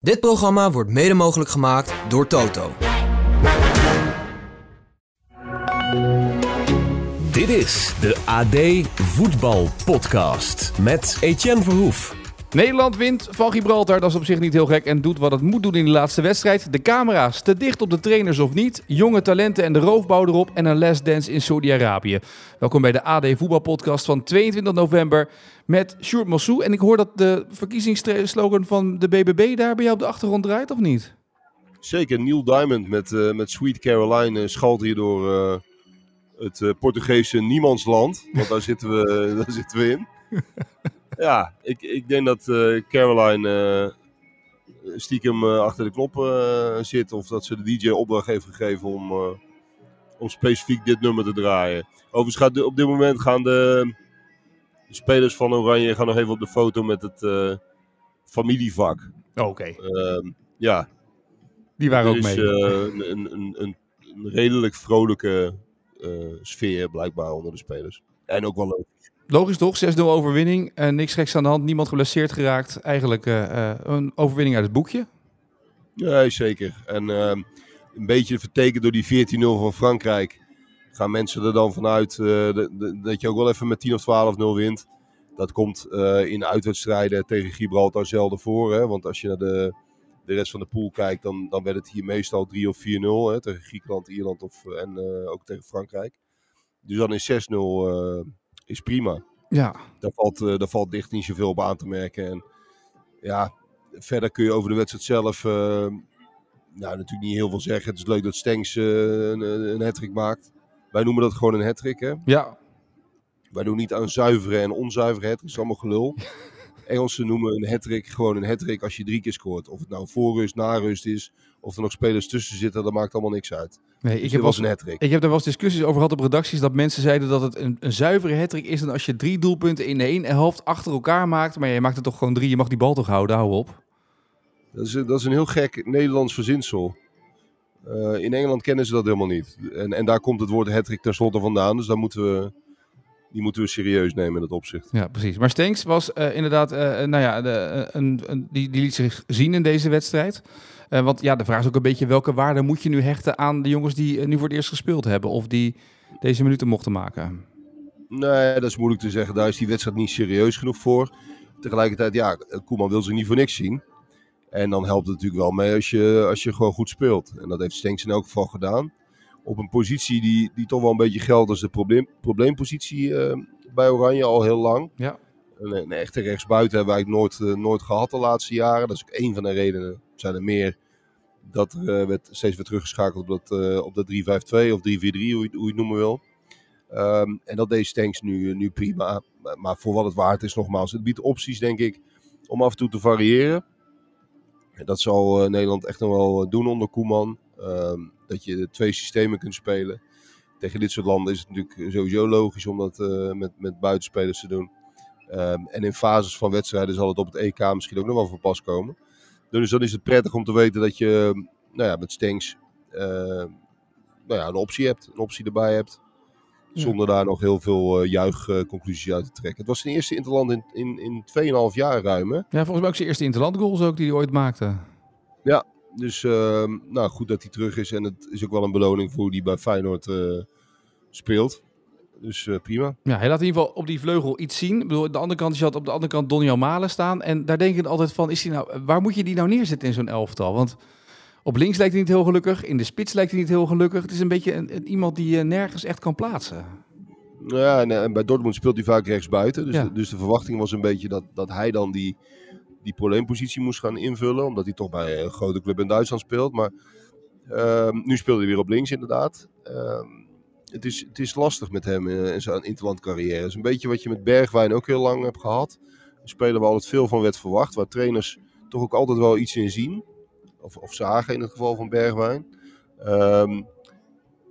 Dit programma wordt mede mogelijk gemaakt door Toto. Dit is de AD Voetbal Podcast met Etienne Verhoef. Nederland wint van Gibraltar, dat is op zich niet heel gek en doet wat het moet doen in de laatste wedstrijd. De camera's te dicht op de trainers of niet, jonge talenten en de roofbouw erop en een dance in Saudi-Arabië. Welkom bij de AD Voetbalpodcast van 22 november met Sjoerd Mossou. En ik hoor dat de verkiezingsslogan van de BBB daar bij jou op de achtergrond draait, of niet? Zeker, Neil Diamond met, uh, met Sweet Caroline uh, schalt hier door uh, het Portugese niemandsland. Want daar zitten we, daar zitten we in. Ja, ik, ik denk dat uh, Caroline uh, stiekem uh, achter de knop zit. Of dat ze de DJ opdracht heeft gegeven om, om specifiek dit nummer te draaien. Overigens gaat de, op dit moment gaan de, de, spelers van Oranje gaan nog even op de foto met het familievak. Oh, Oké. Okay. Ehm, ja. Die waren ook is, mee. Een, een, een, een, redelijk vrolijke sfeer blijkbaar onder de spelers. En ook wel leuk. Logisch toch? 6-0 overwinning. Uh, niks geks aan de hand. Niemand geblesseerd geraakt. Eigenlijk uh, uh, een overwinning uit het boekje. Ja, zeker. En ehm, een beetje vertekend door die 14-0 van Frankrijk. Gaan mensen er dan vanuit de, dat je ook wel even met 10 of 12-0 wint. Dat komt in uitwedstrijden tegen Gibraltar zelden voor. Hè? Want als je naar de, de rest van de pool kijkt, dan, dan werd het hier meestal 3 of 4-0. Hè? Tegen Griekenland, Ierland of, en ook tegen Frankrijk. Dus dan is 6-0 is prima. Ja. Daar valt, uh, daar valt dicht niet zoveel op aan te merken. En ja, verder kun je over de wedstrijd zelf uh, nou, natuurlijk niet heel veel zeggen. Het is leuk dat Stenks uh, een, een hattrick maakt. Wij noemen dat gewoon een hattrick, hè? Ja. Wij doen niet aan zuivere en onzuivere hattricks. Dat is allemaal gelul. Engelsen noemen een hattrick gewoon een hattrick als je drie keer scoort. Of het nou voor rust, na rust is, of er nog spelers tussen zitten, dat maakt allemaal niks uit. Nee, dus ik, heb was wel, een hattrick. ik heb daar wel eens discussies over gehad op redacties dat mensen zeiden dat het een, een zuivere hattrick is dan als je drie doelpunten in ene helft achter elkaar maakt. Maar je maakt er toch gewoon drie, je mag die bal toch houden, hou op. Dat is, dat is een heel gek Nederlands verzinsel. Uh, in Engeland kennen ze dat helemaal niet. En, en daar komt het woord hattrick tenslotte vandaan, dus daar moeten we die moeten we serieus nemen in dat opzicht. Ja, precies. Maar Stenks was uh, inderdaad, uh, nou ja, de, een, een, die, die liet zich zien in deze wedstrijd. Uh, want ja, de vraag is ook een beetje welke waarde moet je nu hechten aan de jongens die nu voor het eerst gespeeld hebben of die deze minuten mochten maken? Nee, dat is moeilijk te zeggen. Daar is die wedstrijd niet serieus genoeg voor. Tegelijkertijd, ja, Koeman wil ze niet voor niks zien. En dan helpt het natuurlijk wel mee als je, als je gewoon goed speelt. En dat heeft Stenks in elk geval gedaan op een positie die, die toch wel een beetje geldt als de probleem, probleempositie uh, bij Oranje al heel lang. Ja. Een, een echte rechtsbuiten hebben wij nooit, uh, nooit gehad de laatste jaren. Dat is ook een van de redenen, zijn er meer, dat er uh, werd steeds weer teruggeschakeld op dat, op dat 3-5-2 of 3-4-3, hoe, je, hoe je het noemen wil. Um, en dat deed Stenks nu, nu prima. Maar, voor wat het waard is, nogmaals, het biedt opties denk ik om af en toe te variëren. En dat zal Nederland echt nog wel doen onder Koeman. Um, dat je twee systemen kunt spelen. Tegen dit soort landen is het natuurlijk sowieso logisch om dat uh, met, met buitenspelers te doen. Um, en in fases van wedstrijden zal het op het EK misschien ook nog wel van pas komen. Dus dan is het prettig om te weten dat je nou ja, met Stenks uh, nou ja, een optie hebt. Een optie erbij hebt. Zonder ja. daar nog heel veel uh, juichconclusies uit te trekken. Het was zijn eerste interland in, in, in 2,5 jaar ruim. Hè? Ja, volgens mij ook zijn eerste interland goals ook die hij ooit maakte. Ja, dus uh, nou, goed dat hij terug is. En het is ook wel een beloning voor hoe hij bij Feyenoord uh, speelt. Dus uh, prima. Ja, hij laat in ieder geval op die vleugel iets zien. Ik bedoel, aan de andere kant, je had op de andere kant Donny Malen staan. En daar denk ik altijd van, is hij nou, waar moet je die nou neerzetten in zo'n elftal? Want op links lijkt hij niet heel gelukkig. In de spits lijkt hij niet heel gelukkig. Het is een beetje een, een, iemand die je nergens echt kan plaatsen. Ja, en, en bij Dortmund speelt hij vaak rechtsbuiten. Dus, ja. de, dus de verwachting was een beetje dat, dat hij dan die die probleempositie moest gaan invullen. Omdat hij toch bij een grote club in Duitsland speelt. Maar uh, nu speelde hij weer op links inderdaad. Uh, het, is, het is lastig met hem in, in zijn interlandcarrière. Het is een beetje wat je met Bergwijn ook heel lang hebt gehad. Een speler waar altijd veel van werd verwacht. Waar trainers toch ook altijd wel iets in zien. Of, of zagen in het geval van Bergwijn. Um,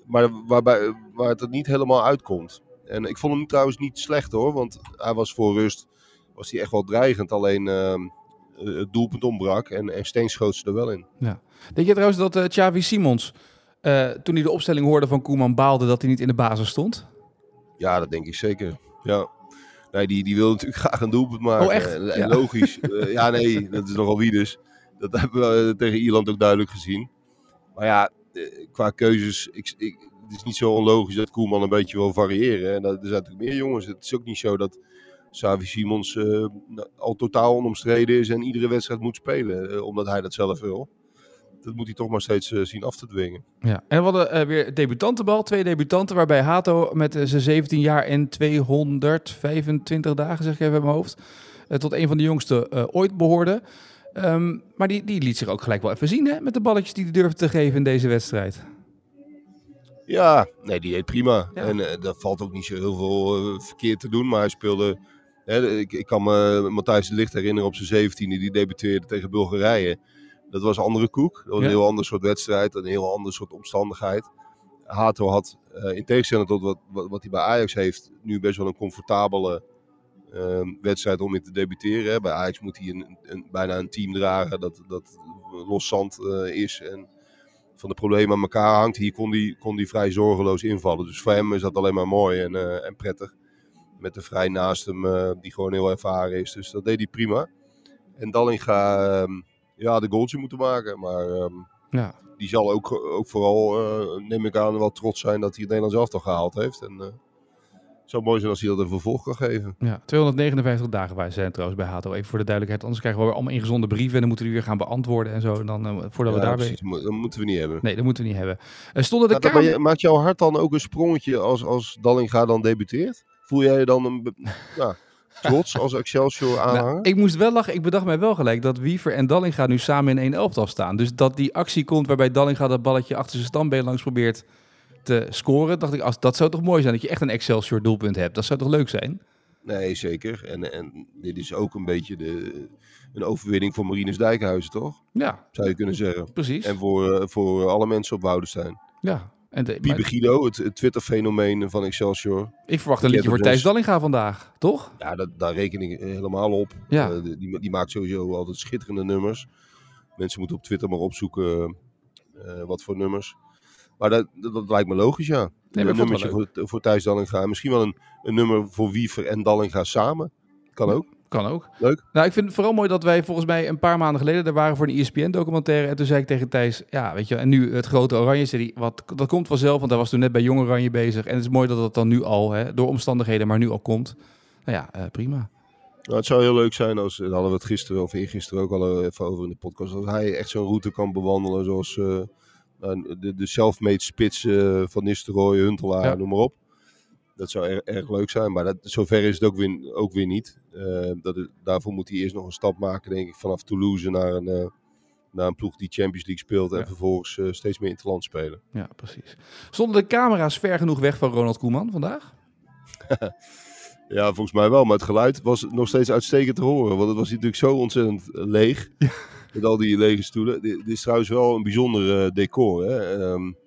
maar waarbij, waar het er niet helemaal uitkomt. En ik vond hem trouwens niet slecht hoor. Want hij was voor rust was hij echt wel dreigend. Alleen het doelpunt ontbrak en, en Steen schoot ze er wel in. Ja. Denk je trouwens dat uh, Xavi Simons, uh, toen hij de opstelling hoorde van Koeman, baalde dat hij niet in de basis stond? Ja, dat denk ik zeker. Ja. Nee, die, die wil natuurlijk graag een doelpunt maken. Oh, echt? Ja. logisch. ja, nee, dat is nogal wie dus. Dat hebben we tegen Ierland ook duidelijk gezien. Maar ja, eh, qua keuzes, ik, ik, het is niet zo onlogisch dat Koeman een beetje wil variëren. En dat, er zijn natuurlijk meer jongens. Het is ook niet zo dat Savi Simons uh, al totaal onomstreden is en iedere wedstrijd moet spelen, uh, omdat hij dat zelf wil. Dat moet hij toch maar steeds uh, zien af te dwingen. Ja, en we hadden weer debutantenbal, twee debutanten, waarbij Hato met zijn 17 jaar en 225 dagen, zeg ik even in mijn hoofd, tot een van de jongste ooit behoorde. Um, maar die, die liet zich ook gelijk wel even zien hè, met de balletjes die hij durfde te geven in deze wedstrijd. Ja, nee, die deed prima. Ja. En uh, dat valt ook niet zo heel veel uh, verkeerd te doen. Maar hij speelde. Hè, ik, ik kan me Matthijs de Licht herinneren op zijn 17e, die debuteerde tegen Bulgarije. Dat was een andere koek. Dat was ja. een heel ander soort wedstrijd, een heel ander soort omstandigheid. Hato had, uh, in tegenstelling tot wat, wat, wat, hij bij Ajax heeft, nu best wel een comfortabele wedstrijd om in te debuteren. Hè. Bij Ajax moet hij een, een, bijna een team dragen dat, dat los zand is. En van de problemen aan elkaar hangt. Hier kon die, kon die vrij zorgeloos invallen. Dus voor hem is dat alleen maar mooi en, uh, en prettig. Met de vrij naast hem, uh, die gewoon heel ervaren is. Dus dat deed hij prima. En Dallinga, uh, ja, de goaltje moeten maken. Maar um, ja. die zal ook, ook vooral, uh, neem ik aan, wel trots zijn dat hij het Nederlands elftal gehaald heeft. En het zou mooi zijn als hij dat een vervolg kan geven. Ja, 259 dagen wij zijn trouwens bij Hato. Even voor de duidelijkheid. Anders krijgen we weer allemaal ingezonde brieven. En dan moeten we die weer gaan beantwoorden en zo. En dan, uh, voordat ja, we daarbij... Precies. Dat moeten we niet hebben. Nee, dat moeten we niet hebben. Uh, stonden de kamer... maakt jouw hart dan ook een sprongetje als, als Dallinga dan debuteert? Voel jij je dan een... ja, trots als Excelsior aanhanger? Nou, ik moest wel lachen. Ik bedacht mij wel gelijk dat Wiever en Dallinga nu samen in één elftal staan. Dus dat die actie komt waarbij Dallinga dat balletje achter zijn standbeen langs probeert te scoren, dacht ik, als, dat zou toch mooi zijn dat je echt een Excelsior doelpunt hebt. Dat zou toch leuk zijn? Nee, zeker. En, en dit is ook een beetje de, een overwinning voor Marines Dijkhuizen, toch? Ja. Zou je kunnen zeggen. Precies. En voor, uh, voor alle mensen op Woudenstein. Ja. En de, Piebe Guido, het, het Twitter-fenomeen van Excelsior. Ik verwacht een liedje voor Thijs Dallinga vandaag, toch? Ja, dat, daar reken ik helemaal op. Ja. Uh, die, die maakt sowieso altijd schitterende nummers. Mensen moeten op Twitter maar opzoeken uh, wat voor nummers. Maar dat, dat, dat, lijkt me logisch, ja. Nee, een nummertje voor, voor Thijs Dallinga. Misschien wel een, een nummer voor Wiever en Dallinga samen. Kan ook. Kan ook. Leuk. Nou, ik vind het vooral mooi dat wij volgens mij een paar maanden geleden... er waren voor een ESPN-documentaire. En toen zei ik tegen Thijs... Ja, weet je, en nu het grote Oranje serie. Wat, dat komt vanzelf, want hij was toen net bij Jong Oranje bezig. En het is mooi dat dat dan nu al, hè, door omstandigheden, maar nu al komt. Nou ja, uh, prima. Nou, het zou heel leuk zijn als, daar hadden we het gisteren of eergisteren ook al even over in de podcast, als hij echt zo'n route kan bewandelen zoals uh, de, de self-made spits uh, van Nistelrooy, Huntelaar, ja. noem maar op. Dat zou er, erg leuk zijn, maar dat, zover is het ook weer, ook weer niet. Uh, dat daarvoor moet hij eerst nog een stap maken, denk ik, vanaf Toulouse naar een, uh, naar een ploeg die Champions League speelt en Ja. vervolgens uh, steeds meer in het land spelen. Ja, precies. Stonden de camera's ver genoeg weg van Ronald Koeman vandaag? Ja, volgens mij wel, maar het geluid was nog steeds uitstekend te horen, want het was natuurlijk zo ontzettend leeg. Ja. Met al die lege stoelen. Dit, dit is trouwens wel een bijzonder decor. Hè? Um, het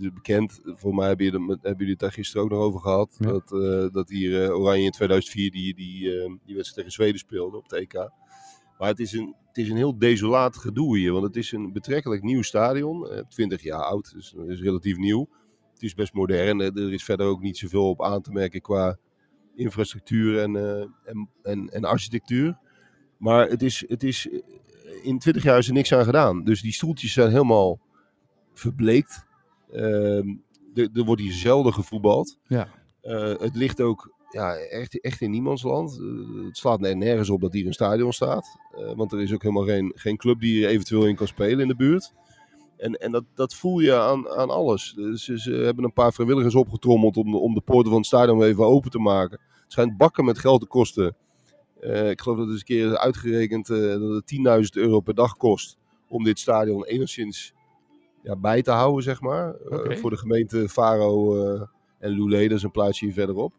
is bekend, voor mij hebben jullie, hebben jullie het daar gisteren ook nog over gehad. Ja. Dat, uh, dat hier uh, Oranje in 2004 die, die, uh, die wedstrijd tegen Zweden speelde op het EK. Maar het is, een, het is een heel desolaat gedoe hier. Want het is een betrekkelijk nieuw stadion. 20 jaar oud, dus is relatief nieuw. Het is best modern. Er is verder ook niet zoveel op aan te merken qua infrastructuur en, en, en, en architectuur. Maar het is, het is in 20 jaar is er niks aan gedaan. Dus die stoeltjes zijn helemaal verbleekt. Uh, er wordt hier zelden gevoetbald. Ja. Uh, het ligt ook ja, echt, echt in niemands land. Uh, het slaat nergens op dat hier een stadion staat. Uh, want er is ook helemaal geen, geen club die hier eventueel in kan spelen in de buurt. En, en dat, dat voel je aan, aan alles. Dus ze hebben een paar vrijwilligers opgetrommeld om de, om de poorten van het stadion even open te maken. Het schijnt bakken met geld te kosten. Uh, ik geloof dat het eens een keer uitgerekend dat het 10.000 euro per dag kost om dit stadion enigszins ja, bij te houden, zeg maar. Okay. Uh, voor de gemeente Faro en Loulé, dat is een plaatsje hier verderop.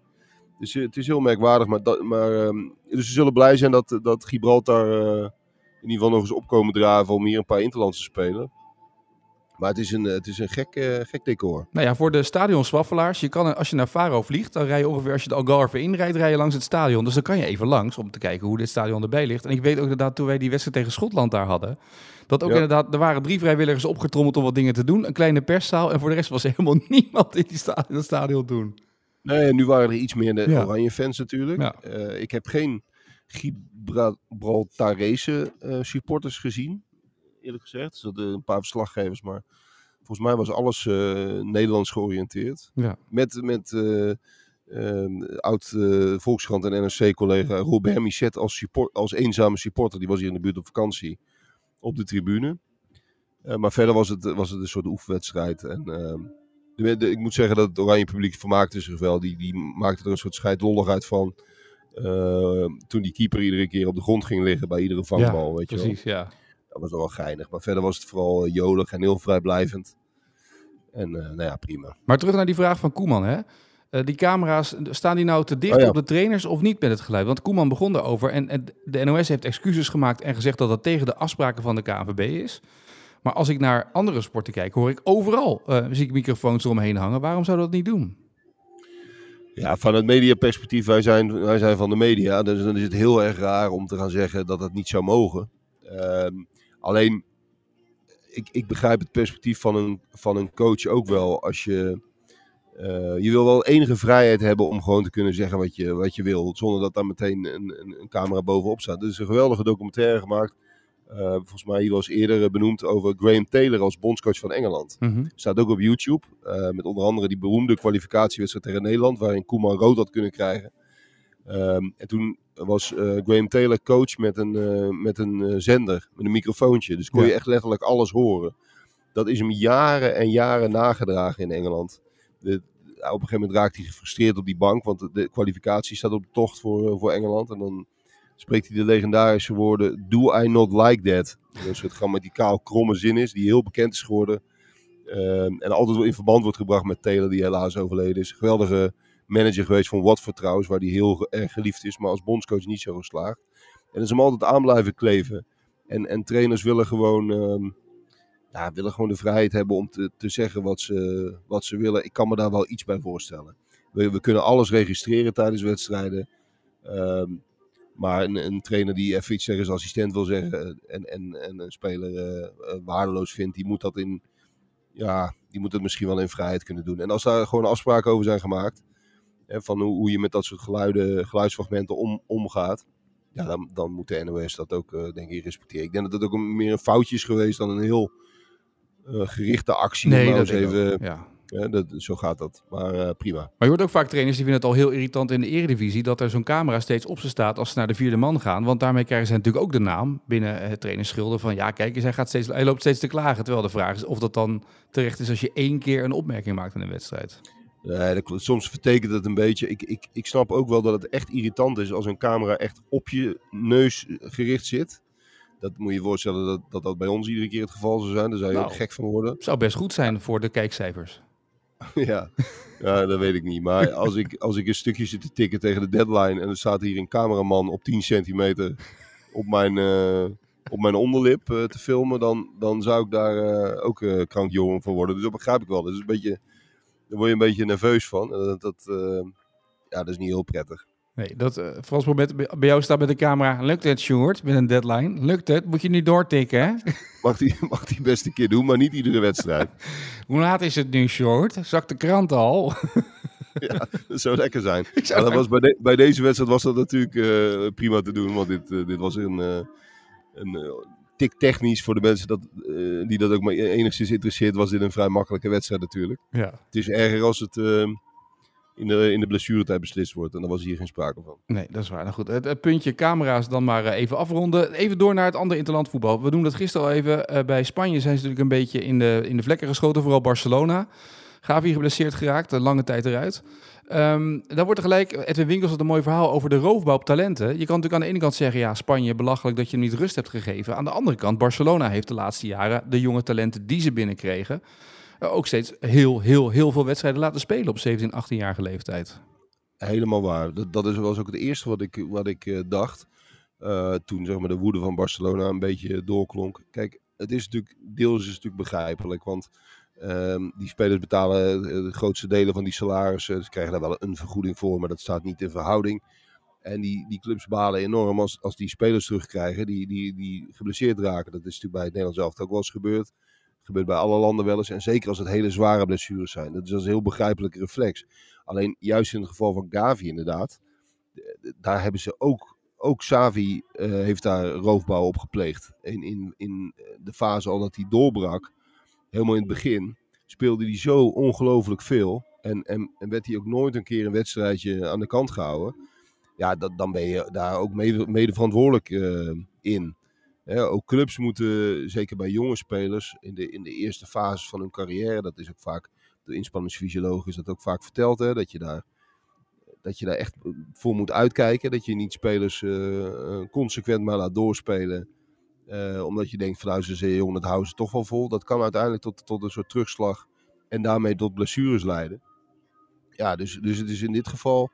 Dus het is heel merkwaardig, maar, dat, maar um, dus ze zullen blij zijn dat, dat Gibraltar in ieder geval nog eens opkomen draven om hier een paar interlands te spelen. Maar het is een, het is een gek, uh, gek decor. Nou ja, voor de stadionswaffelaars, je kan, als je naar Faro vliegt, dan rij je ongeveer, als je de Algarve inrijdt, rij je langs het stadion. Dus dan kan je even langs om te kijken hoe dit stadion erbij ligt. En ik weet ook inderdaad, toen wij die wedstrijd tegen Schotland daar hadden, dat ook ja. inderdaad, er waren drie vrijwilligers opgetrommeld om wat dingen te doen. Een kleine perszaal en voor de rest was er helemaal niemand in, die sta in het stadion doen. Nee, nu waren er iets meer de ja. oranje fans natuurlijk. Ja. Uh, ik heb geen Gibraltarese uh, supporters gezien. Eerlijk gezegd. Er zaten een paar verslaggevers, maar volgens mij was alles eh, Nederlands georiënteerd. Ja. Met, met eh, ehm, oud eh, Volkskrant en NRC-collega Robert Michet als, support, als eenzame supporter. Die was hier in de buurt op vakantie op de tribune. Maar verder was het, was het een soort oefenwedstrijd. En, ehm, de, de- ik moet zeggen dat het Oranje publiek vermaakte zich wel. Die, die maakte er een soort scheidlolligheid van. toen die keeper iedere keer op de grond ging liggen bij iedere vangbal. weet je wel. Precies, ja. Dat was wel geinig. Maar verder was het vooral eh, jolig en heel vrijblijvend. En eh, nou ja, prima. Maar terug naar die vraag van Koeman, hè? Eh, die camera's, staan die nou te dicht Oh ja. op de trainers of niet met het geluid? Want Koeman begon daarover en, en de NOS heeft excuses gemaakt en gezegd dat dat tegen de afspraken van de KNVB is. Maar als ik naar andere sporten kijk, hoor ik overal eh, zie ik microfoons eromheen hangen. Waarom zou dat niet doen? Ja, vanuit mediaperspectief, wij zijn, wij zijn van de media. Dus dan is het heel erg raar om te gaan zeggen dat dat niet zou mogen. Ehm, alleen, ik, ik begrijp het perspectief van een, van een coach ook wel. Als je, eh, je wil wel enige vrijheid hebben om gewoon te kunnen zeggen wat je, wat je wil. Zonder dat daar meteen een, een, een camera bovenop staat. Er is een geweldige documentaire gemaakt. eh, volgens mij hier was eerder benoemd over Graham Taylor als bondscoach van Engeland. Staat ook op YouTube. eh, met onder andere die beroemde kwalificatiewedstrijd tegen Nederland. Waarin Koeman rood had kunnen krijgen. Ehm, en toen was eh, Graham Taylor coach met een, eh, met een eh, zender. Met een microfoontje. Dus kon je echt letterlijk alles horen. Dat is hem jaren en jaren nagedragen in Engeland. De, op een gegeven moment raakt hij gefrustreerd op die bank. Want de, kwalificatie staat op de tocht voor, voor Engeland. En dan spreekt hij de legendarische woorden: Do I not like that? Dat een soort grammaticaal kromme zin is, die heel bekend is geworden. Ehm, en altijd in verband wordt gebracht met Taylor, die helaas overleden is. Geweldige manager geweest van Watford trouwens, waar hij heel erg geliefd is, maar als bondscoach niet zo geslaagd. En is hem altijd aan blijven kleven. En, en trainers willen gewoon, ehm, ja, willen gewoon de vrijheid hebben om te, te zeggen wat ze, wat ze willen. Ik kan me daar wel iets bij voorstellen. We, we kunnen alles registreren tijdens wedstrijden. Ehm, maar een, een trainer die even iets tegen zijn assistent wil zeggen eh, en, en, en een speler eh, waardeloos vindt, die moet dat in, ja, die moet het misschien wel in vrijheid kunnen doen. En als daar gewoon afspraken over zijn gemaakt, hè, van hoe, hoe je met dat soort geluiden, geluidsfragmenten om, omgaat, ja, dan, dan moet de NOS dat ook, eh, denk ik, respecteren. Ik denk dat het ook een, meer een foutje is geweest dan een heel eh, gerichte actie. Nee, nou dat even, ook, ja. dat, zo gaat dat. Maar eh, prima. Maar je hoort ook vaak trainers die vinden het al heel irritant in de eredivisie dat er zo'n camera steeds op ze staat als ze naar de vierde man gaan. Want daarmee krijgen ze natuurlijk ook de naam binnen het trainerschilder van ja, kijk eens, hij, gaat steeds, hij loopt steeds te klagen. Terwijl de vraag is of dat dan terecht is als je één keer een opmerking maakt in een wedstrijd. Nee, dat. Soms vertekent het een beetje. Ik, ik, ik snap ook wel dat het echt irritant is als een camera echt op je neus gericht zit. Dat moet je je voorstellen dat, dat dat bij ons iedere keer het geval zou zijn. Daar zou je Nou. ook gek van worden. Zou best goed zijn voor de kijkcijfers. ja. ja, dat weet ik niet. Maar als ik, als ik een stukje zit te tikken tegen de deadline en er staat hier een cameraman op 10 centimeter op mijn, eh, op mijn onderlip eh, te filmen, dan, dan zou ik daar eh, ook eh krankjongen van worden. Dus dat begrijp ik wel. Dat is een beetje, daar word je een beetje nerveus van. En dat, dat, eh, ja, dat is niet heel prettig. Nee, dat, vooral als moment bij jou staat met de camera. Lukt het, Sjoerd, met een deadline? Lukt het? Moet je nu doortikken, hè? Mag die, mag die best een keer doen, maar niet iedere wedstrijd. Hoe laat is het nu, Sjoerd? Zakt de krant al? Dat zou lekker zijn. Zou Ja, dat was bij, de- bij deze wedstrijd was dat natuurlijk eh, prima te doen. Want dit, dit was een, een eh, tik technisch voor de mensen dat, eh, die dat ook maar enigszins interesseert. Was dit een vrij makkelijke wedstrijd natuurlijk. Ja. Het is erger als het eh, in, de, in de blessuretijd beslist wordt. En daar was hier geen sprake van. Nee, dat is waar. Nou goed, het, het puntje camera's dan maar eh, even afronden. Even door naar het andere interland voetbal. We doen dat gisteren al even. Eh, bij Spanje zijn ze natuurlijk een beetje in de, in de vlekken geschoten. Vooral Barcelona. Gavi geblesseerd geraakt, een lange tijd eruit. Dan wordt er gelijk, Edwin Winkels had een mooi verhaal over de roofbouw op talenten. Je kan natuurlijk aan de ene kant zeggen, ja, Spanje, belachelijk dat je hem niet rust hebt gegeven. Aan de andere kant, Barcelona heeft de laatste jaren de jonge talenten die ze binnenkregen... eh, ook steeds heel, heel, heel veel wedstrijden laten spelen op 17, 18-jarige leeftijd. Helemaal waar. Dat, dat is, was ook het eerste wat ik, wat ik eh, dacht. eh, toen zeg maar, de woede van Barcelona een beetje doorklonk. Kijk, het is natuurlijk, deels is het natuurlijk begrijpelijk. Want ehm, die spelers betalen eh, de grootste delen van die salarissen. Ze krijgen daar wel een vergoeding voor, maar dat staat niet in verhouding. En die, die clubs balen enorm als, als die spelers terugkrijgen die, die, die geblesseerd raken. Dat is natuurlijk bij het Nederlands zelf ook wel eens gebeurd. gebeurt bij alle landen wel eens. En zeker als het hele zware blessures zijn. Dat is een heel begrijpelijke reflex. Alleen juist in het geval van Gavi inderdaad, daar hebben ze ook, ook Savi eh, heeft daar roofbouw op gepleegd. In, in, in de fase al dat hij doorbrak, helemaal in het begin, speelde hij zo ongelooflijk veel. En, en, en werd hij ook nooit een keer een wedstrijdje aan de kant gehouden. Ja, dat, dan ben je daar ook mede, verantwoordelijk eh, in. Ook clubs moeten, zeker bij jonge spelers, in de, in de eerste fase van hun carrière, dat is ook vaak, de inspanningsfysioloog is dat ook vaak verteld, hè, dat je daar dat je daar echt voor moet uitkijken. Dat je niet spelers uh, consequent maar laat doorspelen. Uh, omdat je denkt van nou ze zijn jong, dat houden ze toch wel vol. Dat kan uiteindelijk tot, tot een soort terugslag en daarmee tot blessures leiden. Ja, dus, dus het is in dit geval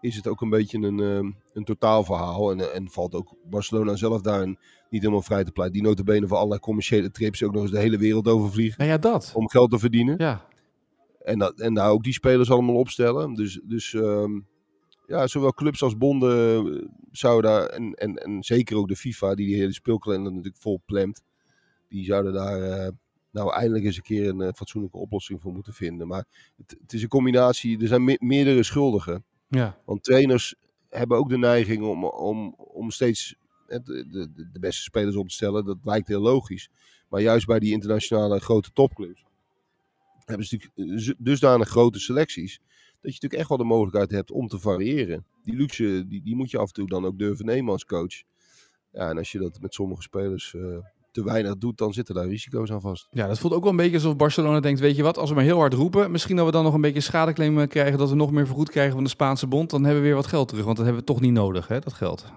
is het ook een beetje een, een totaalverhaal. En, en valt ook Barcelona zelf daarin niet helemaal vrij te pleiten. Die notabene voor allerlei commerciële trips ook nog eens de hele wereld overvliegen. Nou ja, dat. Om geld te verdienen. Ja. En, dat, en daar ook die spelers allemaal opstellen. Dus, dus um, ja, zowel clubs als bonden zouden daar, en, en, en zeker ook de FIFA, die die hele speelkalender natuurlijk vol plemt, die zouden daar uh, nou eindelijk eens een keer een uh, fatsoenlijke oplossing voor moeten vinden. Maar het, het is een combinatie, er zijn me meerdere schuldigen. Ja. Want trainers hebben ook de neiging om, om, om steeds de, de, de beste spelers op te stellen. Dat lijkt heel logisch. Maar juist bij die internationale grote topclubs hebben ze natuurlijk dusdanig grote selecties. Dat je natuurlijk echt wel de mogelijkheid hebt om te variëren. Die luxe, die, die moet je af en toe dan ook durven nemen als coach. Ja, en als je dat met sommige spelers uh, te weinig doet, dan zitten daar risico's aan vast. Ja, dat voelt ook wel een beetje alsof Barcelona denkt, weet je wat, als we maar heel hard roepen, misschien dat we dan nog een beetje schadeclaim krijgen, dat we nog meer vergoed krijgen van de Spaanse bond, dan hebben we weer wat geld terug, want dat hebben we toch niet nodig, hè, dat geld.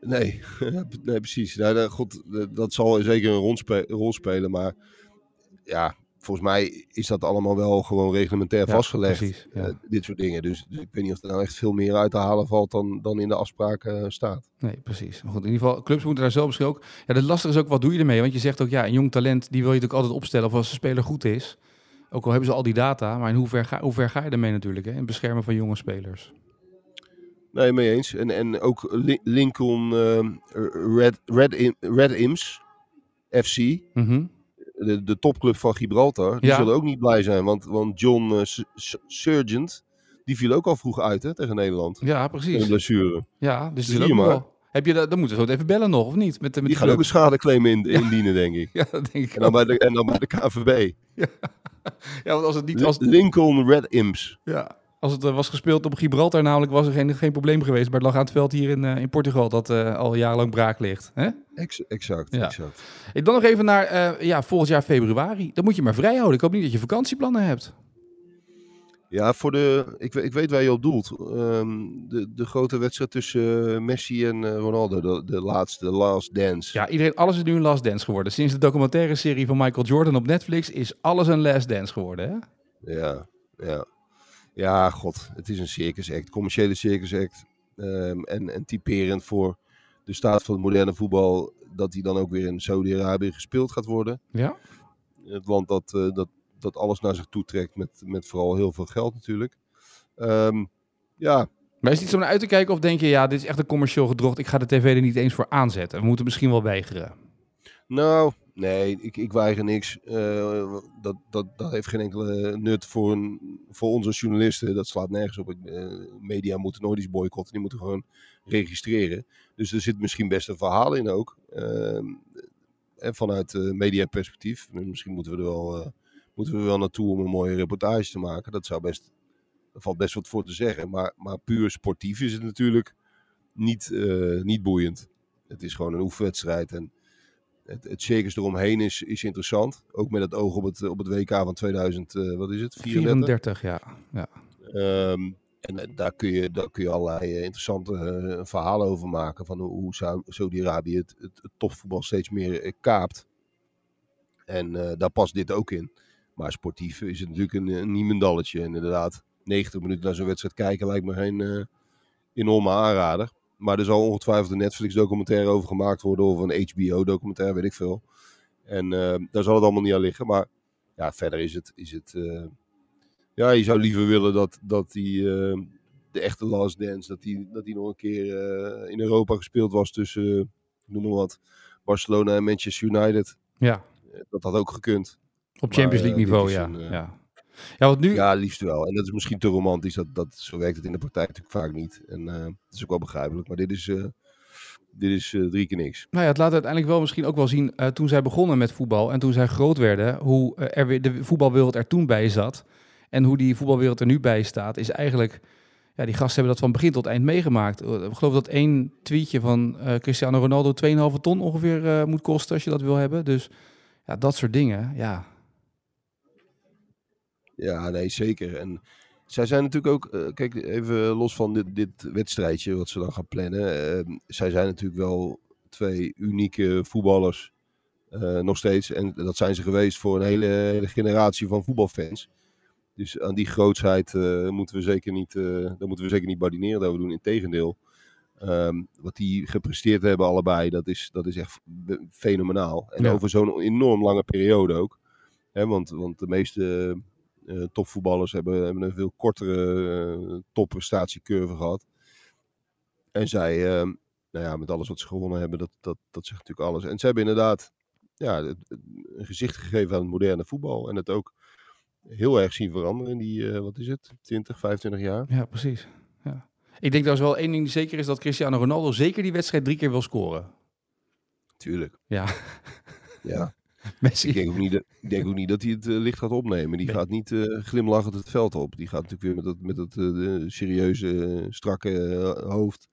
Nee, nee precies. Nou, God, dat zal zeker een rol spelen, maar ja, volgens mij is dat allemaal wel gewoon reglementair Ja, vastgelegd. precies, ja. eh, dit soort dingen. Dus, dus ik weet niet of er nou echt veel meer uit te halen valt dan, dan in de afspraken eh, staat. Nee, precies. Goed, in ieder geval, clubs moeten daar zelf misschien ook... Ja, het lastige is ook, wat doe je ermee? Want je zegt ook, ja, een jong talent, die wil je natuurlijk altijd opstellen of als een speler goed is. Ook al hebben ze al die data, maar in hoever ga, hoe ver ga je ermee natuurlijk, hè? In het beschermen van jonge spelers. Nee, mee eens. En, en ook Li- Lincoln eh, Red, Red, Im- Red Imps FC, Mhm. De, de topclub van Gibraltar, die Ja. zullen ook niet blij zijn. Want, want John Sargent, die viel ook al vroeg uit hè, tegen Nederland. Ja, precies. een blessure. Ja, dus die maar. wel. Heb je dat, dan moeten we zo even bellen nog, of niet? Met, met Die gaan ook een schadeclaim in, indienen, denk ik. Ja, dat denk ik En dan ook. bij de, en dan bij de KVB. Ja, want als het niet... Als, Lincoln Red Imps. ja, als het eh, was gespeeld op Gibraltar namelijk, was er geen, geen probleem geweest. Maar het lag aan het veld hier in, eh, in Portugal, dat eh, al jarenlang braak ligt. Hè? Ex- exact, Ja. exact. Ik dan nog even naar eh, ja, volgend jaar februari. Dan moet je maar vrij houden. Ik hoop niet dat je vakantieplannen hebt. Ja, voor de, ik, ik weet waar je op doelt. Ehm, de, de grote wedstrijd tussen Messi en Ronaldo. De, de laatste, de last dance. Ja, iedereen, alles is nu een Last Dance geworden. Sinds de documentaire serie van Michael Jordan op Netflix is alles een Last Dance geworden. Hè? Ja, ja. Ja, god. Het is een circus act. Commerciële circus act. Ehm, en, en typerend voor de staat van het moderne voetbal. Dat die dan ook weer in Saudi-Arabië gespeeld gaat worden. Ja? Het land dat, eh, dat, dat alles naar zich toe trekt. Met, met vooral heel veel geld natuurlijk. Ehm, ja, Maar is het iets om naar uit te kijken of denk je, ja, dit is echt een commercieel gedrocht. Ik ga de tv er niet eens voor aanzetten. We moeten misschien wel weigeren. Nou, nee, ik, ik weiger niks. Eh, dat, dat, dat heeft geen enkele nut voor, een, voor als journalisten. Dat slaat nergens op. Eh, media moeten nooit iets boycotten. Die moeten gewoon registreren. Dus er zit misschien best een verhaal in ook. Ehm, en vanuit uh, mediaperspectief. Misschien moeten we er wel, eh, moeten we wel naartoe om een mooie reportage te maken. Dat zou best... Valt best wat voor te zeggen. Maar, maar puur sportief is het natuurlijk niet, eh, niet boeiend. Het is gewoon een oefenwedstrijd. En het, het circus eromheen is, is interessant. Ook met het oog op het, op het WK van 2000, eh, wat is het? 34. 34, ja. ja. Ehm, en eh, daar kun je, daar kun je allerlei eh, interessante verhalen over maken. Van hoe, hoe Sau- Saudi-Arabië het, het, het topvoetbal steeds meer kaapt. En daar past dit ook in. Maar sportief is het natuurlijk een, een niemendalletje. En inderdaad, 90 minuten naar zo'n wedstrijd kijken lijkt me geen enorme aanrader. Maar er zal ongetwijfeld een Netflix-documentaire over gemaakt worden. Of een HBO-documentaire, weet ik veel. En eh, daar zal het allemaal niet aan liggen. Maar ja, verder is het. Is het eh, ja, je zou liever willen dat, dat die, eh, de echte Last Dance. Dat die, dat die nog een keer in Europa gespeeld was tussen. noem maar wat. Barcelona en Manchester United. ja. Dat had ook gekund. Op Champions League niveau, ja. een, ja. Ja, want nu... Ja, liefst wel. En dat is misschien te romantisch. Dat, dat, zo werkt het in de praktijk natuurlijk vaak niet. En eh, dat is ook wel begrijpelijk. Maar dit is, eh, dit is eh, drie keer niks. Nou ja, het laat uiteindelijk wel misschien ook wel zien, eh, toen zij begonnen met voetbal en toen zij groot werden, hoe eh, er weer de voetbalwereld er toen bij zat. En hoe die voetbalwereld er nu bij staat, is eigenlijk... Ja, die gasten hebben dat van begin tot eind meegemaakt. Eh, Ik geloof dat één tweetje van eh, Cristiano Ronaldo 2,5 ton ongeveer eh, moet kosten als je dat wil hebben. Dus ja, dat soort dingen, ja. Ja, nee, zeker. En zij zijn natuurlijk ook, eh, kijk, even los van dit, dit wedstrijdje wat ze dan gaan plannen. eh, zij zijn natuurlijk wel twee unieke voetballers. eh, nog steeds. En dat zijn ze geweest voor een hele, hele generatie van voetbalfans. Dus aan die grootsheid eh, moeten we zeker niet, daar moeten we zeker niet badineren dat we doen. Integendeel. Ehm wat die gepresteerd hebben allebei, dat is, dat is echt fenomenaal. En Ja. over zo'n enorm lange periode ook. Hè, want, want de meeste eh, topvoetballers hebben, hebben een veel kortere eh, topprestatiecurve gehad. En zij, eh, nou ja, met alles wat ze gewonnen hebben, dat, dat, dat zegt natuurlijk alles. En ze hebben inderdaad ja, het- het- een gezicht gegeven aan het moderne voetbal. En het ook heel erg zien veranderen in die, wat is het, 20, 25 jaar. Ja, precies. Ja. Ik denk trouwens wel één ding die zeker is dat Cristiano Ronaldo zeker die wedstrijd drie keer wil scoren. Tuurlijk. Ja, Ja. Messi. Ik denk, ook niet dat, ik denk ook niet dat hij het eh, licht gaat opnemen. Die Nee. gaat niet eh, glimlachend het veld op. Die gaat natuurlijk weer met dat, met dat eh, serieuze, strakke hoofd.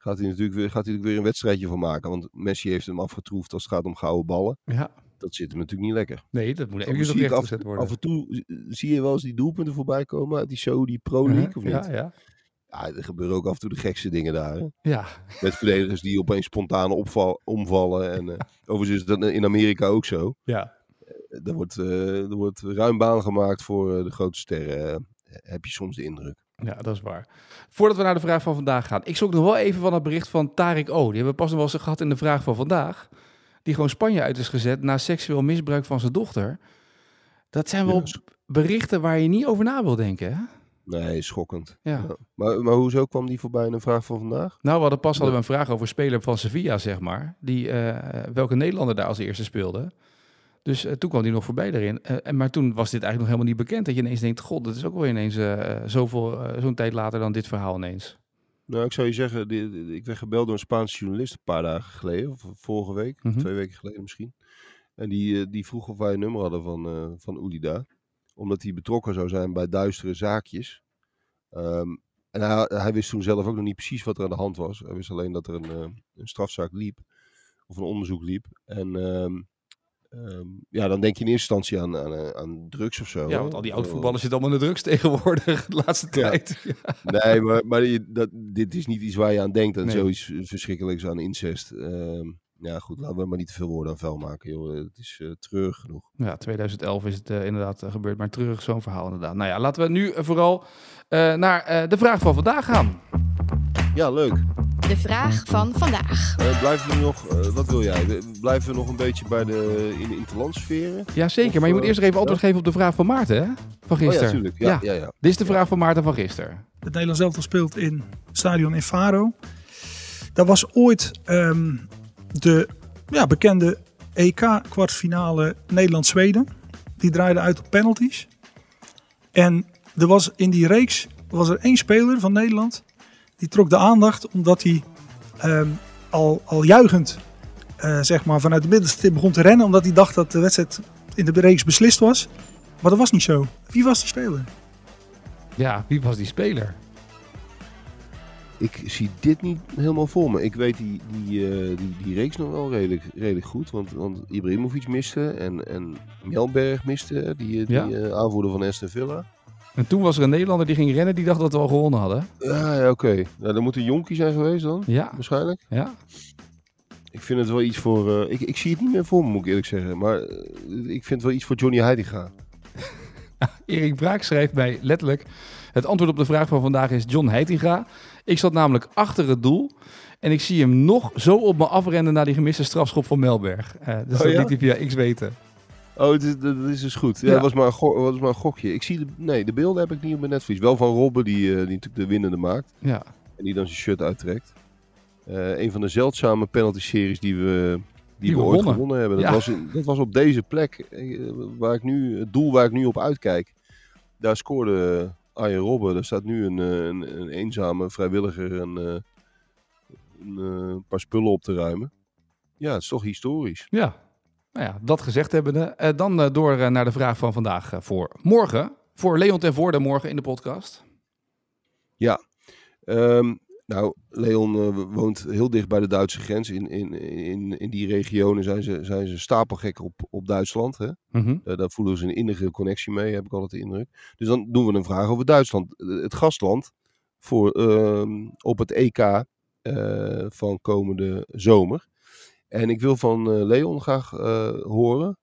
Gaat hij, natuurlijk weer, gaat hij natuurlijk weer een wedstrijdje van maken. Want Messi heeft hem afgetroefd als het gaat om gouden ballen. Ja, Dat zit hem natuurlijk niet lekker. nee, dat moet even af, rechtgezet worden. af en toe zie je wel eens die doelpunten voorbij komen uit die show, die Pro League, of niet? Uh-huh. ja, Ja. Ja. er gebeuren ook af en toe de gekste dingen daar. Hè? Ja, Met verdedigers die opeens spontaan opval, omvallen. En, eh, overigens is dat in Amerika ook zo. ja. Er wordt, eh, er wordt ruim baan gemaakt voor eh, de grote sterren. eh, heb je soms de indruk. Ja, dat is waar. Voordat we naar de vraag van vandaag gaan. Ik zoek nog wel even van het bericht van Tarek O. Die hebben we pas nog wel eens gehad in de vraag van vandaag. Die gewoon Spanje uit is gezet na seksueel misbruik van zijn dochter. Dat zijn wel Ja, berichten waar je niet over na wil denken. Nee, schokkend. Ja. Ja. Maar, maar hoezo kwam die voorbij in een vraag van vandaag? Nou, we hadden pas hadden we een vraag over een speler van Sevilla, zeg maar. Die, eh, welke Nederlander daar als eerste speelde. Dus eh, toen kwam die nog voorbij daarin. Eh, en, maar toen was dit eigenlijk nog helemaal niet bekend. Dat je ineens denkt, god, dat is ook wel ineens zoveel, zo'n tijd later dan dit verhaal ineens. Nou, ik zou je zeggen, die- die- ik werd gebeld door een Spaanse journalist een paar dagen geleden. Of vorige week, Mhm. twee weken geleden misschien. En die, die vroeg of wij een nummer hadden van, van Oelida. Omdat hij betrokken zou zijn bij duistere zaakjes. Ehm, en hij, hij wist toen zelf ook nog niet precies wat er aan de hand was. Hij wist alleen dat er een, eh, een strafzaak liep. Of een onderzoek liep. En ehm, ehm, ja, dan denk je in eerste instantie aan, aan, eh, aan drugs of zo. Ja, hè. want al die oud-voetballers zitten allemaal in de drugs tegenwoordig de laatste Ja. tijd. Ja. Nee, maar, maar dat, dit is niet iets waar je aan denkt. En Nee. zoiets verschrikkelijks aan incest. Ja, goed, laten we maar niet te veel woorden aan vuil maken, joh. Het is eh treurig genoeg. Ja, 2011 is het eh, inderdaad eh, gebeurd, maar terug zo'n verhaal inderdaad. Nou ja, laten we nu vooral eh, naar eh, de vraag van vandaag gaan. Ja, leuk. De vraag van vandaag. Blijven we nog, wat wil jij? Blijven we nog een beetje bij de, in de interlandsferen? Ja, zeker. Of, Maar je moet eerst even antwoord geven op de vraag van Maarten, hè? Van Oh ja, gisteren. tuurlijk. Ja, ja. ja, Dit is de vraag van Maarten van gisteren. Het Nederlands elftal speelt in stadion in Faro. Dat was ooit ehm, de ja, bekende EK-kwartfinale Nederland-Zweden. Die draaide uit op penalties. En er was in die reeks was er één speler van Nederland. Die trok de aandacht omdat hij ehm, al, al juichend eh, zeg maar, vanuit de middenstip begon te rennen. Omdat hij dacht dat de wedstrijd in de reeks beslist was. Maar dat was niet zo. Wie was die speler? Ja, wie was die speler? Ik zie dit niet helemaal voor me. Ik weet die, die, eh, die, die reeks nog wel redelijk, redelijk goed. Want, want Ibrahimovic miste en, en Mjelberg miste. Die, die Ja. eh, aanvoerder van Aston Villa. En toen was er een Nederlander die ging rennen, die dacht dat we al gewonnen hadden. Ja, ja oké. Nou, dan moet een jonkie zijn geweest dan, Ja, waarschijnlijk. ja. Ik vind het wel iets voor... eh, ik, ik zie het niet meer voor me, moet ik eerlijk zeggen. Maar eh, ik vind het wel iets voor Johnny Heidinga. Erik Braak schrijft mij letterlijk... Het antwoord op de vraag van vandaag is John Heitinga. Ik zat namelijk achter het doel. En ik zie hem nog zo op me afrennen naar die gemiste strafschop van Melberg. Eh, dus Oh, dat ja? liet hij via X weten. Oh, dat is, dat is dus goed. Ja, Ja. Dat, was maar een was maar een gokje. Ik zie de, nee, de beelden heb ik niet op mijn netvlies. Wel van Robben, die, eh, die natuurlijk de winnende maakt. Ja, En die dan zijn shirt uittrekt. Eh, een van de zeldzame penalty-series die we, die Die we ooit wonnen. gewonnen hebben. Dat, Ja. was dat was op deze plek, waar ik nu, het doel waar ik nu op uitkijk. daar scoorde Arjen Robben. Daar staat nu een, eh, een, een eenzame vrijwilliger een, eh, een eh, paar spullen op te ruimen. Ja, het is toch historisch. Ja, nou ja, dat gezegd hebbende. dan door naar de vraag van vandaag voor morgen. Voor Leon ten Voorde morgen in de podcast. Ehm, nou, Leon eh, woont heel dicht bij de Duitse grens. In, in, in, in die regionen zijn ze, zijn ze stapelgek op, op Duitsland. Hè? Mhm. Eh, daar voelen ze een innige connectie mee, heb ik altijd de indruk. Dus dan doen we een vraag over Duitsland. Eh, Het gastland voor, ehm, op het EK van komende zomer. En ik wil van Leon graag horen.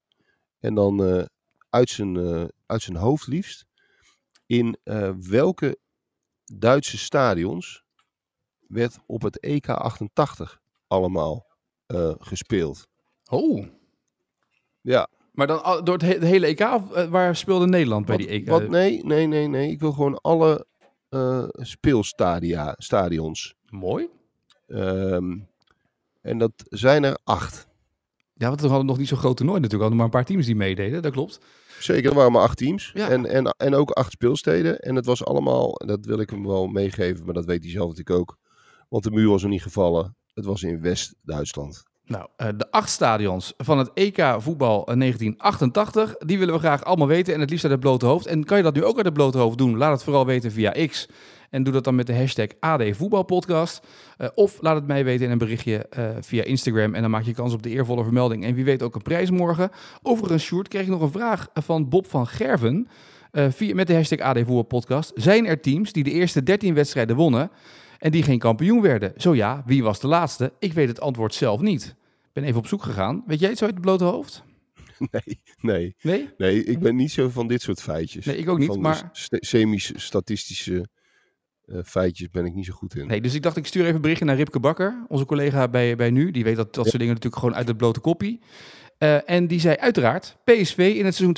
En dan uit, zijn, uit zijn hoofd liefst. In welke Duitse stadions werd op het EK 88 allemaal eh, gespeeld? Oh, Ja, maar dan door het, he- hele EK? Of eh, waar speelde Nederland bij Wat- die EK? Wat, nee, nee, nee, nee. Ik wil gewoon alle eh speelstadia, stadions. Mooi. Ehm, en dat zijn er acht. Ja, want we hadden nog niet zo'n groot toernooi natuurlijk. We hadden maar een paar teams die meededen, dat klopt. Zeker, er waren maar acht teams. Ja. En, en, en ook acht speelsteden. En het was allemaal, dat wil ik hem wel meegeven, maar dat weet hij zelf natuurlijk ook. Want de muur was nog niet gevallen. Het was in West-Duitsland. Nou, eh, de acht stadions van het EK voetbal eh, 1988, die willen we graag allemaal weten en het liefst uit het blote hoofd. En kan je dat nu ook uit het blote hoofd doen? Laat het vooral weten via X. En doe dat dan met de hashtag AD Voetbalpodcast. Eh, of laat het mij weten in een berichtje eh, via Instagram. En dan maak je kans op de eervolle vermelding. En wie weet ook een prijs morgen. Overigens, Sjoerd, kreeg ik nog een vraag van Bob van Gerven. eh, via, met de hashtag AD Voetbalpodcast. Zijn er teams die de eerste 13 wedstrijden wonnen en die geen kampioen werden? Zo ja, wie was de laatste? Ik weet het antwoord zelf niet. Ik ben even op zoek gegaan. Weet jij het zo uit het blote hoofd? Nee, nee, Nee? nee. Ik ben niet zo van dit soort feitjes. Nee, ik ook niet, Van maar- st- semi-statistische eh, feitjes ben ik niet zo goed in. Nee, dus ik dacht, ik stuur even een berichtje naar Ripke Bakker, onze collega bij, bij Nu. Die weet dat, dat soort dingen natuurlijk gewoon uit het blote koppie. Eh, en die zei uiteraard, PSV in het seizoen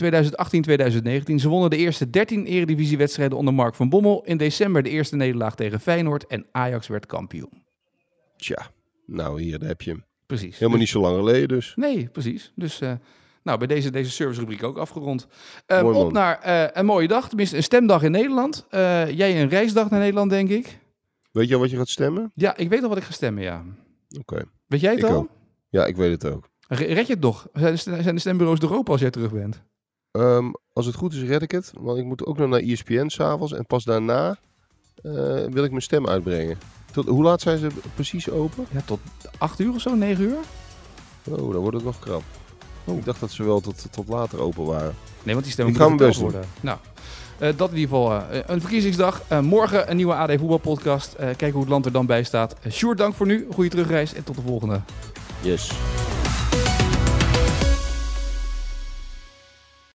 2018-2019. Ze wonnen de eerste 13 eredivisiewedstrijden onder Mark van Bommel. In december de eerste nederlaag tegen Feyenoord en Ajax werd kampioen. Tja, nou hier heb je hem. Precies. Helemaal Dus- niet zo lang geleden dus. Nee, precies. Dus eh, nou, bij deze, deze servicerubriek ook afgerond. Mooi, op naar een mooie dag, tenminste een stemdag in Nederland. Jij een reisdag naar Nederland, denk ik. Weet je al wat je gaat stemmen? Ja, ik weet al wat ik ga stemmen, ja. Oké. Weet jij het Ik al? ook. Ja, ik weet het ook. Re- Red je het nog? Zijn de, stembureaus er open als jij terug bent? Ehm, als het goed is, red ik het. Want ik moet ook nog naar ESPN s'avonds. En pas daarna eh, wil ik mijn stem uitbrengen. Tot, hoe laat zijn ze precies open? Ja, tot acht uur of zo, negen uur? Oh, dan wordt het nog krap. Ik dacht dat ze wel tot, tot later open waren. Nee, want die stemmen Ik moeten geteld best worden. Nou, eh, dat in ieder geval eh, een verkiezingsdag. Morgen een nieuwe AD voetbalpodcast. Kijken hoe het land er dan bij staat. Sjoerd, dank voor nu. Goede terugreis en tot de volgende. Yes.